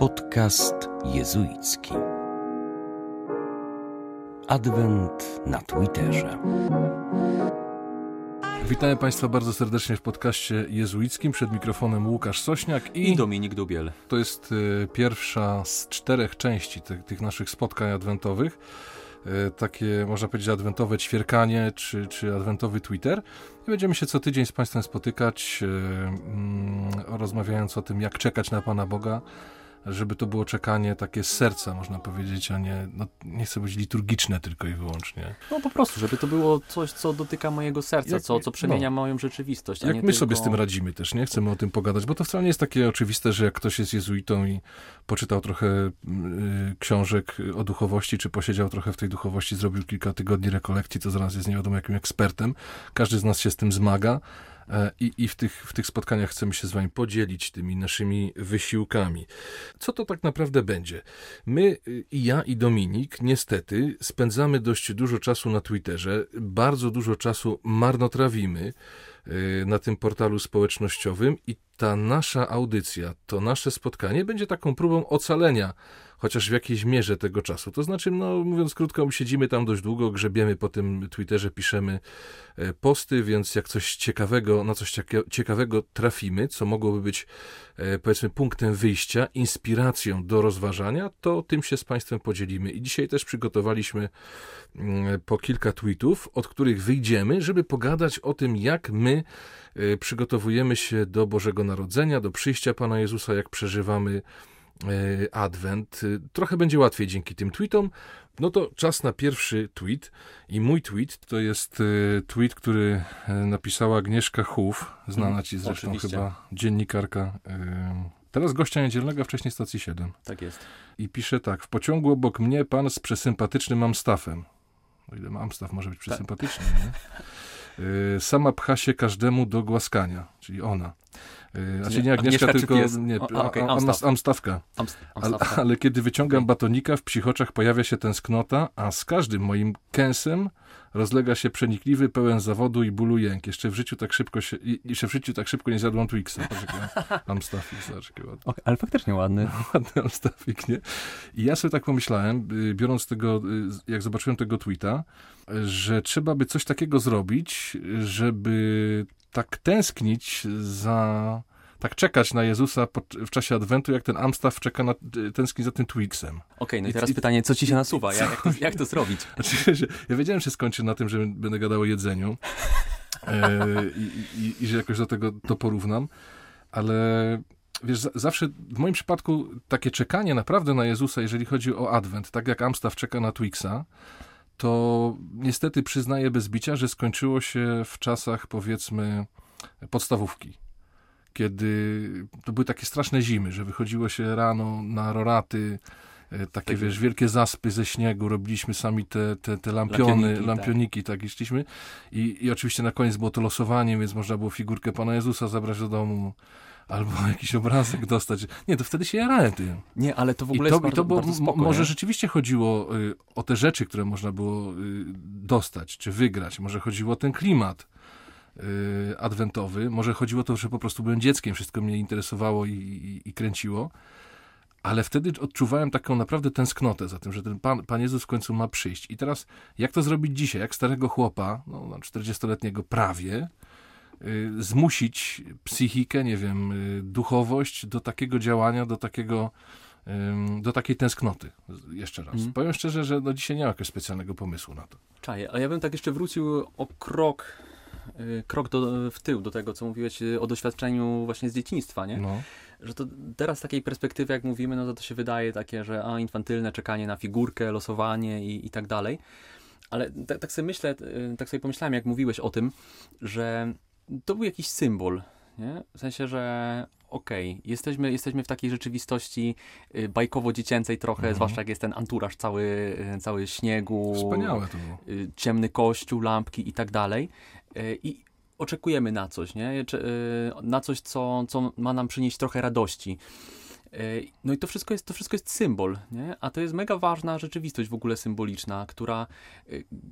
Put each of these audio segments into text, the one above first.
Podcast jezuicki. Adwent na Twitterze. Witamy Państwa bardzo serdecznie w podcaście jezuickim. Przed mikrofonem Łukasz Sośniak i, i Dominik Dubiel. To jest y, pierwsza z czterech części tych, tych naszych spotkań adwentowych. Y, takie, można powiedzieć, adwentowe ćwierkanie czy, czy adwentowy Twitter. I będziemy się co tydzień z Państwem spotykać, y, mm, rozmawiając o tym, jak czekać na Pana Boga żeby to było czekanie takie z serca, można powiedzieć, a nie, no, nie chcę być liturgiczne tylko i wyłącznie. No po prostu, żeby to było coś, co dotyka mojego serca, jak, co, co przemienia no, moją rzeczywistość. jak my tylko... sobie z tym radzimy też, nie? Chcemy o tym pogadać, bo to wcale nie jest takie oczywiste, że jak ktoś jest jezuitą i poczytał trochę y, książek o duchowości, czy posiedział trochę w tej duchowości, zrobił kilka tygodni rekolekcji, to zaraz jest nie wiadomo jakim ekspertem. Każdy z nas się z tym zmaga. E, I, I w, tych, w tych spotkaniach chcemy się z Wami podzielić tymi naszymi wysiłkami. Co to tak naprawdę będzie? My, y, i ja, i Dominik, niestety spędzamy dość dużo czasu na Twitterze, bardzo dużo czasu marnotrawimy y, na tym portalu społecznościowym i ta nasza audycja, to nasze spotkanie będzie taką próbą ocalenia chociaż w jakiejś mierze tego czasu. To znaczy, no mówiąc krótko, siedzimy tam dość długo, grzebiemy po tym Twitterze, piszemy e, posty, więc jak coś ciekawego, na coś ciekawego trafimy, co mogłoby być e, powiedzmy punktem wyjścia, inspiracją do rozważania, to tym się z Państwem podzielimy. I dzisiaj też przygotowaliśmy mm, po kilka tweetów, od których wyjdziemy, żeby pogadać o tym, jak my e, przygotowujemy się do Bożego Narodzenia, do przyjścia Pana Jezusa, jak przeżywamy adwent. E, trochę będzie łatwiej dzięki tym tweetom. No to czas na pierwszy tweet. I mój tweet to jest e, tweet, który napisała Agnieszka Huf, znana mhm. ci zresztą Oczywiście. chyba dziennikarka. Teraz gościa niedzielnego, wcześniej stacji 7. Tak jest. I pisze tak. W pociągu obok mnie pan z przesympatycznym Amstafem. O ile Amstaff może być tak. przesympatyczny, tak. nie? Sama pcha się każdemu do głaskania, czyli ona. Znaczy nie Agnieszka, Agnieszka tylko nie, o, okay. Ale, ale, kiedy wyciągam batonika, w psich oczach pojawia się tęsknota, a z każdym moim kęsem rozlega się przenikliwy, pełen zawodu i bólu jęk. Jeszcze w życiu tak szybko się, jeszcze w życiu tak szybko nie zjadłam Twixa. Amstafik, zobacz, ładny. Okay, ale faktycznie ładny. Ładny Amstafik, nie? I ja sobie tak pomyślałem, y, biorąc tego, y, jak zobaczyłem tego tweeta, że trzeba by coś takiego zrobić, żeby tak tęsknić za, tak czekać na Jezusa w czasie Adwentu, jak ten Amstaff czeka na, tęskni za tym Twixem. Okej, okay, no i teraz I, pytanie, co ci się nasuwa? Jak, jak, to, jak to zrobić? Znaczy, ja wiedziałem, że skończy na tym, że będę gadał o jedzeniu e, i, i, i, że jakoś do tego to porównam, ale wiesz, zawsze w moim przypadku takie czekanie naprawdę na Jezusa, jeżeli chodzi o Adwent, tak jak Amstaff czeka na Twixa, to niestety przyznaję bez bicia, że skończyło się w czasach powiedzmy podstawówki. Kiedy to były takie straszne zimy, że wychodziło się rano na roraty, e, takie, tak wiesz, wielkie zaspy ze śniegu, robiliśmy sami te, te, te lampiony, lampioniki, lampioniki tak, tak szliśmy. I, I oczywiście na koniec było to losowanie, więc można było figurkę Pana Jezusa zabrać do domu albo jakiś obrazek dostać. Nie, to wtedy się jarałem tym. Nie, ale to w ogóle I to, jest bardzo, i to bardzo spoko, Może nie? rzeczywiście chodziło y, o te rzeczy, które można było y, dostać, czy wygrać. Może chodziło o ten klimat y, adwentowy. Może chodziło o to, że po prostu byłem dzieckiem, wszystko mnie interesowało i, i, i kręciło. Ale wtedy odczuwałem taką naprawdę tęsknotę za tym, że ten Pan, Pan Jezus w końcu ma przyjść. I teraz, jak to zrobić dzisiaj? Jak starego chłopa, no, 40-letniego prawie, Y, zmusić psychikę, nie wiem, y, duchowość do takiego działania, do takiego do takiej tęsknoty. Jeszcze raz. Mm. Powiem szczerze, że no dzisiaj nie ma jakiegoś specjalnego pomysłu na to. Czaję, ale ja bym tak jeszcze wrócił o krok, y, krok do, w tył do tego, co mówiłeś o doświadczeniu właśnie z dzieciństwa, nie? No. Że to teraz z takiej perspektywy, jak mówimy, no to to się wydaje takie, że a, infantylne czekanie na figurkę, losowanie i, i tak dalej. Ale tak, tak sobie myślę, tak sobie pomyślałem, jak mówiłeś o tym, że to był jakiś symbol, nie? W sensie, że okej, okay, jesteśmy, jesteśmy w takiej rzeczywistości y, bajkowo-dziecięcej trochę, mhm. zwłaszcza jak jest ten anturaż cały, y, cały śniegu. Wspaniałe to było. Y, ciemny kościół, lampki i tak dalej. I oczekujemy na coś, nie? Na coś, co, co ma nam przynieść trochę radości. No i to wszystko jest, to wszystko jest symbol, nie? a to jest mega ważna rzeczywistość w ogóle symboliczna, która,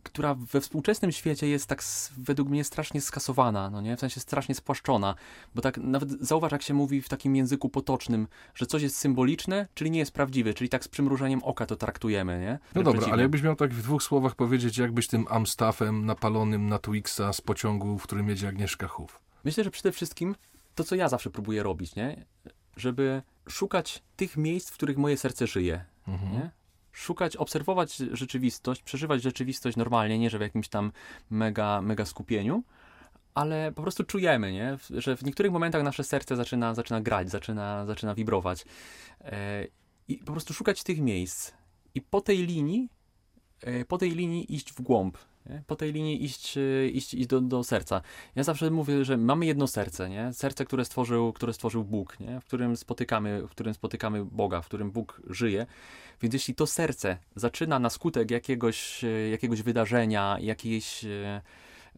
która we współczesnym świecie jest tak według mnie strasznie skasowana, no nie? w sensie strasznie spłaszczona, bo tak nawet zauważ jak się mówi w takim języku potocznym, że coś jest symboliczne, czyli nie jest prawdziwe, czyli tak z przymrużeniem oka to traktujemy, nie? No dobra, ale jakbyś miał tak w dwóch słowach powiedzieć, jakbyś tym Amstaffem napalonym na Twixa z pociągu, w którym jedzie Agnieszka Huf. Myślę, że przede wszystkim to, co ja zawsze próbuję robić, nie? Żeby szukać tych miejsc, w których moje serce żyje, mhm. nie? Szukać, obserwować rzeczywistość, przeżywać rzeczywistość normalnie, nie że w jakimś tam mega, mega skupieniu, ale po prostu czujemy, nie? że w niektórych momentach nasze serce zaczyna, zaczyna grać, zaczyna, zaczyna wibrować. E, I po prostu szukać tych miejsc. I po tej linii, e, po tej linii iść w głąb. Po tej linii iść, e, iść, iść do, do serca. Ja zawsze mówię, że mamy jedno serce, nie? Serce, które stworzył, które stworzył Bóg, nie? W którym spotykamy, w którym spotykamy Boga, w którym Bóg żyje. Więc jeśli to serce zaczyna na skutek jakiegoś, jakiegoś wydarzenia, jakiejś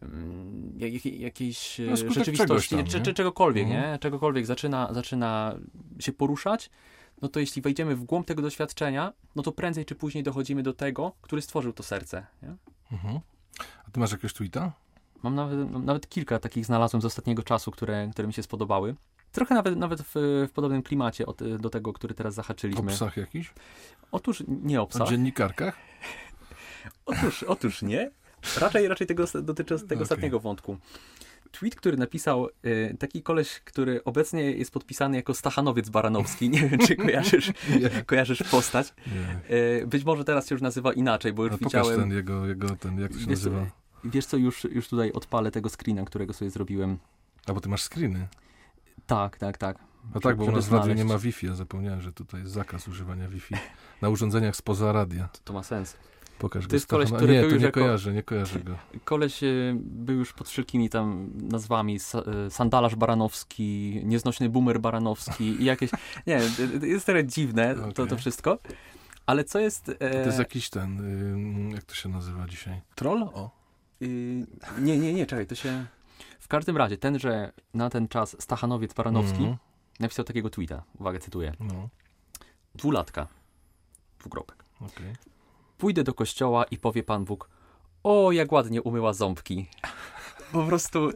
Mm, jak, jakiejś no, rzeczywistości, tam, czy, czy, czegokolwiek, mhm. nie? Czegokolwiek zaczyna, zaczyna się poruszać, no to jeśli wejdziemy w głąb tego doświadczenia, no to prędzej czy później dochodzimy do tego, który stworzył to serce, nie? Mhm. A ty masz jakiegoś tweeta? Mam nawet, nawet kilka takich znalazłem z ostatniego czasu, które, które mi się spodobały. Trochę nawet, nawet w, w podobnym klimacie od, do tego, który teraz zahaczyliśmy. O psach jakiś? Otóż nie o psach. O dziennikarkach? Otóż, otóż nie. Raczej, raczej tego dotyczy tego okay. ostatniego wątku. Tweet, który napisał y, taki koleś, który obecnie jest podpisany jako Stachanowiec Baranowski. Nie wiem, czy kojarzysz, kojarzysz postać. Y, być może teraz się już nazywa inaczej, bo już no, widziałem... ten jego, jego, ten, jak to się wiesz, nazywa? Wiesz co, już, już tutaj odpalę tego screena, którego sobie zrobiłem. A, bo ty masz screeny? Tak, tak, tak. No tak, bo u nas w radiu nie ma Wi-Fi. Ja zapomniałem, że tutaj jest zakaz używania Wi-Fi na urządzeniach spoza radia. To, to ma sens. Pokaż to jest koleś, który nie, był już nie jako, kojarzę, nie kojarzę go. Koleś e, był już pod wszelkimi tam nazwami, e, sandalarz baranowski, nieznośny boomer baranowski i jakieś, nie, jest trochę dziwne okay. to, to wszystko. Ale co jest... E... To jest jakiś ten, y, jak to się nazywa dzisiaj? Troll? O. Y, nie, nie, nie, czekaj, to się... W każdym razie, tenże na ten czas Stachanowiec Baranowski mm napisał takiego tweeta, uwaga, cytuję. No. Dwulatka, dwukropek. Okay. Pójdę do kościoła i powie Pan Bóg, o, jak ładnie umyła ząbki. Po prostu,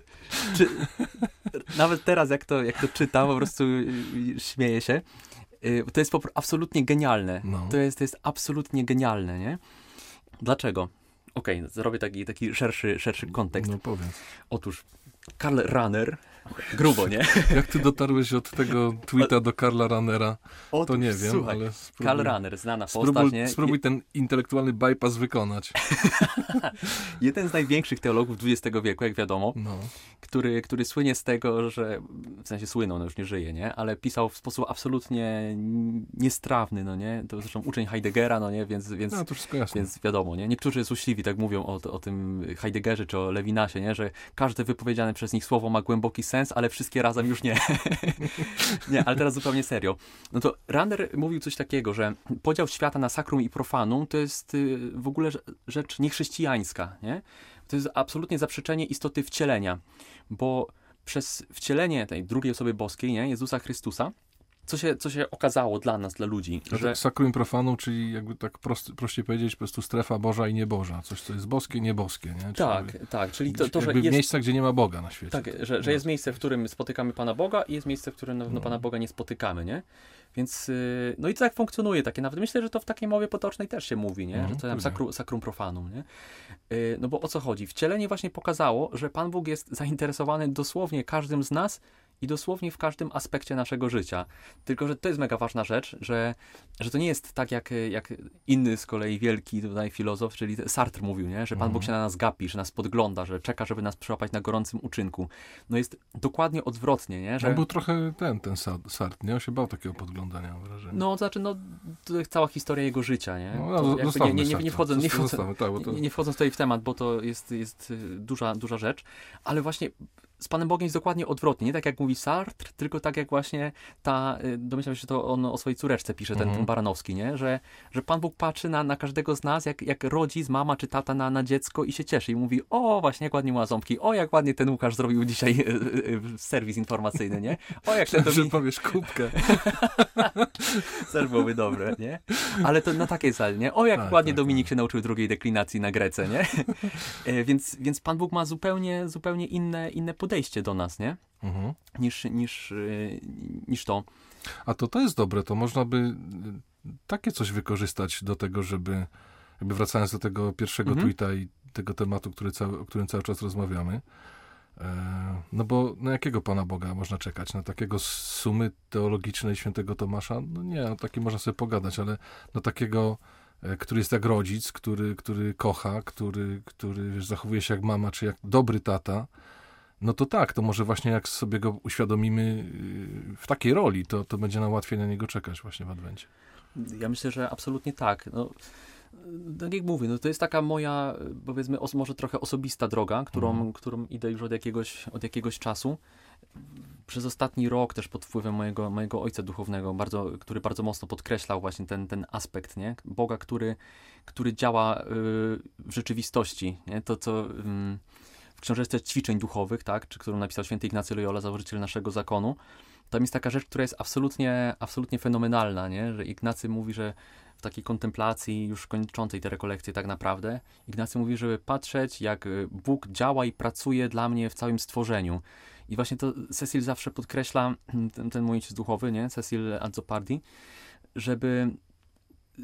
czy, nawet teraz jak to, jak to czytam, po prostu śmieję się. Y, to jest absolutnie genialne. No. To, jest, to jest absolutnie genialne, nie? Dlaczego? Okej, okay, zrobię taki, taki szerszy, szerszy kontekst. No powiedz. Otóż Karl Runner Grubo, nie? Jak ty dotarłeś od tego tweeta do Karla Runnera, to nie wiem, słuchaj, ale spróbuj, Karl Runner, znana spróbuj, postać, nie? Spróbuj ten intelektualny bypass wykonać. Jeden z największych teologów XX wieku, jak wiadomo, no. który, który słynie z tego, że, w sensie słynął, no już nie żyje, nie? Ale pisał w sposób absolutnie niestrawny, no nie? To zresztą uczeń Heideggera, no nie? Więc, więc, no, to wszystko jasne. więc wiadomo, nie? Niektórzy złośliwi tak mówią o, o tym Heideggerze czy o Lewinasie, nie? Że każde wypowiedziane przez nich słowo ma głęboki sens, ale wszystkie razem już nie. nie, ale teraz zupełnie serio. No to Rander mówił coś takiego, że podział świata na sakrum i profanum to jest y, w ogóle rzecz niechrześcijańska, nie? To jest absolutnie zaprzeczenie istoty wcielenia, bo przez wcielenie tej drugiej osoby boskiej, nie, Jezusa Chrystusa, co się, co się okazało dla nas, dla ludzi. Że... Sacrum profanum, czyli jakby tak prost, prościej powiedzieć, po prostu strefa Boża i nieboża. Coś, co jest boskie, nieboskie. Nie? Tak, czyli, tak. Czyli to, to że jest... miejsca, gdzie nie ma Boga na świecie. Tak, że, że jest miejsce, w którym spotykamy Pana Boga i jest miejsce, w którym no, no. Pana Boga nie spotykamy, nie? Więc, y, no i to tak funkcjonuje takie, nawet myślę, że to w takiej mowie potocznej też się mówi, nie? No, że to tam sakrum, sakrum profanum, nie? Y, no bo o co chodzi? Wcielenie właśnie pokazało, że Pan Bóg jest zainteresowany dosłownie każdym z nas i dosłownie w każdym aspekcie naszego życia. Tylko, że to jest mega ważna rzecz, że, że to nie jest tak jak, jak inny z kolei wielki tutaj filozof, czyli Sartre mówił, nie? że Pan Bóg mhm. się na nas gapi, że nas podgląda, że czeka, żeby nas przyłapać na gorącym uczynku. No jest dokładnie odwrotnie, nie? Że... On był trochę ten, ten Sartre, nie? On się bał takiego podglądania, mam wrażenie. No, to znaczy, no, to jest cała historia jego życia, nie? No, no, nie, nie, nie, nie, wchodząc, nie, wchodząc, tak, to... nie, nie wchodząc tutaj w temat, bo to jest, jest duża, duża rzecz, ale właśnie z Panem Bogiem jest dokładnie odwrotnie. Nie tak jak mówi Sartre, tylko tak jak właśnie ta, y, domyślam się, że to on o swojej córeczce pisze, ten, mhm. ten Baranowski, nie? Że, że Pan Bóg patrzy na, na każdego z nas, jak, jak rodzic, mama czy tata na, na dziecko i się cieszy. I mówi, o właśnie, jak ładnie ma ząbki, o jak ładnie ten Łukasz zrobił dzisiaj y, y, serwis informacyjny, nie? O jak ten Dominik... powiesz kubkę. Też byłoby dobre, nie? Ale to na takiej sali, nie? O jak tak, ładnie tak, Dominik tak. się nauczył drugiej deklinacji na Grece, nie? E, więc, więc Pan Bóg ma zupełnie, zupełnie inne, inne podejście do nas, nie? Mhm. Niż, niż, y, niż to. A to to jest dobre, to można by y, takie coś wykorzystać do tego, żeby, jakby wracając do tego pierwszego mhm. tweeta i tego tematu, który cały, o którym cały czas rozmawiamy, e, no bo na jakiego Pana Boga można czekać? Na takiego sumy teologicznej świętego Tomasza? No nie, no taki można sobie pogadać, ale na takiego E, który jest jak rodzic, który, który kocha, który, który wiesz, zachowuje się jak mama, czy jak dobry tata, no to tak, to może właśnie jak sobie go uświadomimy y, w takiej roli, to, to będzie nam łatwiej na niego czekać właśnie w Adwencie. Ja myślę, że absolutnie tak. No, tak jak mówię, no to jest taka moja, powiedzmy, os, może trochę osobista droga, którą, mm. którą idę już od jakiegoś, od jakiegoś czasu przez ostatni rok też pod wpływem mojego, mojego ojca duchownego, bardzo, który bardzo mocno podkreślał właśnie ten, ten aspekt, nie? Boga, który, który działa y, w rzeczywistości, nie? To, co w książeczce ćwiczeń duchowych, tak? Czy którą napisał święty Ignacy Loyola, założyciel naszego zakonu, tam jest taka rzecz, która jest absolutnie, absolutnie fenomenalna, nie? Że Ignacy mówi, że w takiej kontemplacji już kończącej te rekolekcje tak naprawdę, Ignacy mówi, żeby patrzeć, jak Bóg działa i pracuje dla mnie w całym stworzeniu. I właśnie to Cecil zawsze podkreśla, ten, ten mój ojciec duchowy, nie? Cecil Azzopardi, żeby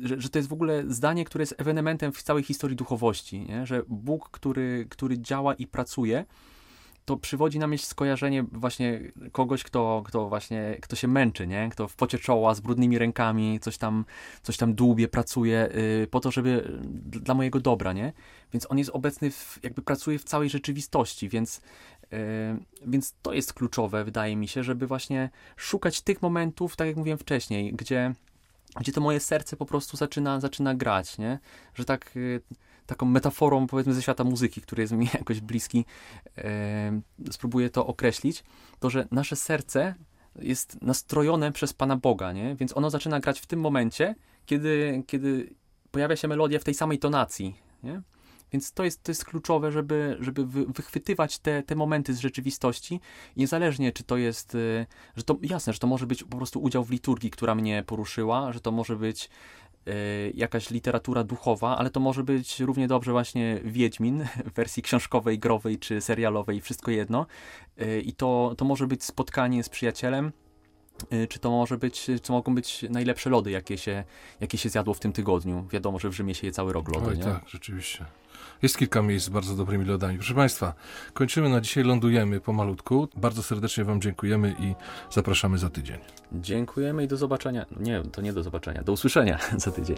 że, że, to jest w ogóle zdanie, które jest ewenementem w całej historii duchowości, nie? że Bóg, który, który działa i pracuje, to przywodzi na myśl skojarzenie właśnie kogoś, kto, kto właśnie, kto się męczy, nie? Kto w pocie czoła, z brudnymi rękami, coś tam, coś tam dłubie, pracuje yy, po to, żeby, dla mojego dobra, nie? Więc on jest obecny, w, jakby pracuje w całej rzeczywistości, więc więc to jest kluczowe, wydaje mi się, żeby właśnie szukać tych momentów, tak jak mówiłem wcześniej, gdzie, gdzie to moje serce po prostu zaczyna, zaczyna grać, nie? Że tak y, taką metaforą, powiedzmy, ze świata muzyki, który jest mi jakoś bliski, spróbuję to określić, to, że nasze serce jest nastrojone przez Pana Boga, nie? Więc ono zaczyna grać w tym momencie, kiedy, kiedy pojawia się melodia w tej samej tonacji, nie? Więc to jest, to jest kluczowe, żeby, żeby wychwytywać te, te momenty z rzeczywistości, niezależnie czy to jest, y, że to jasne, że to może być po prostu udział w liturgii, która mnie poruszyła, że to może być y, jakaś literatura duchowa, ale to może być równie dobrze właśnie Wiedźmin w wersji książkowej, growej czy serialowej, wszystko jedno. Y, I to, to może być spotkanie z przyjacielem, czy to może być, czy mogą być najlepsze lody, jakie się, jakie się zjadło w tym tygodniu. Wiadomo, że w Rzymie się je cały rok lody, Oj, nie? tak, rzeczywiście. Jest kilka miejsc z bardzo dobrymi lodami. Proszę Państwa, kończymy na dzisiaj, lądujemy pomalutku. Bardzo serdecznie Wam dziękujemy i zapraszamy za tydzień. Dziękujemy i do zobaczenia. Nie, to nie do zobaczenia, do usłyszenia za tydzień.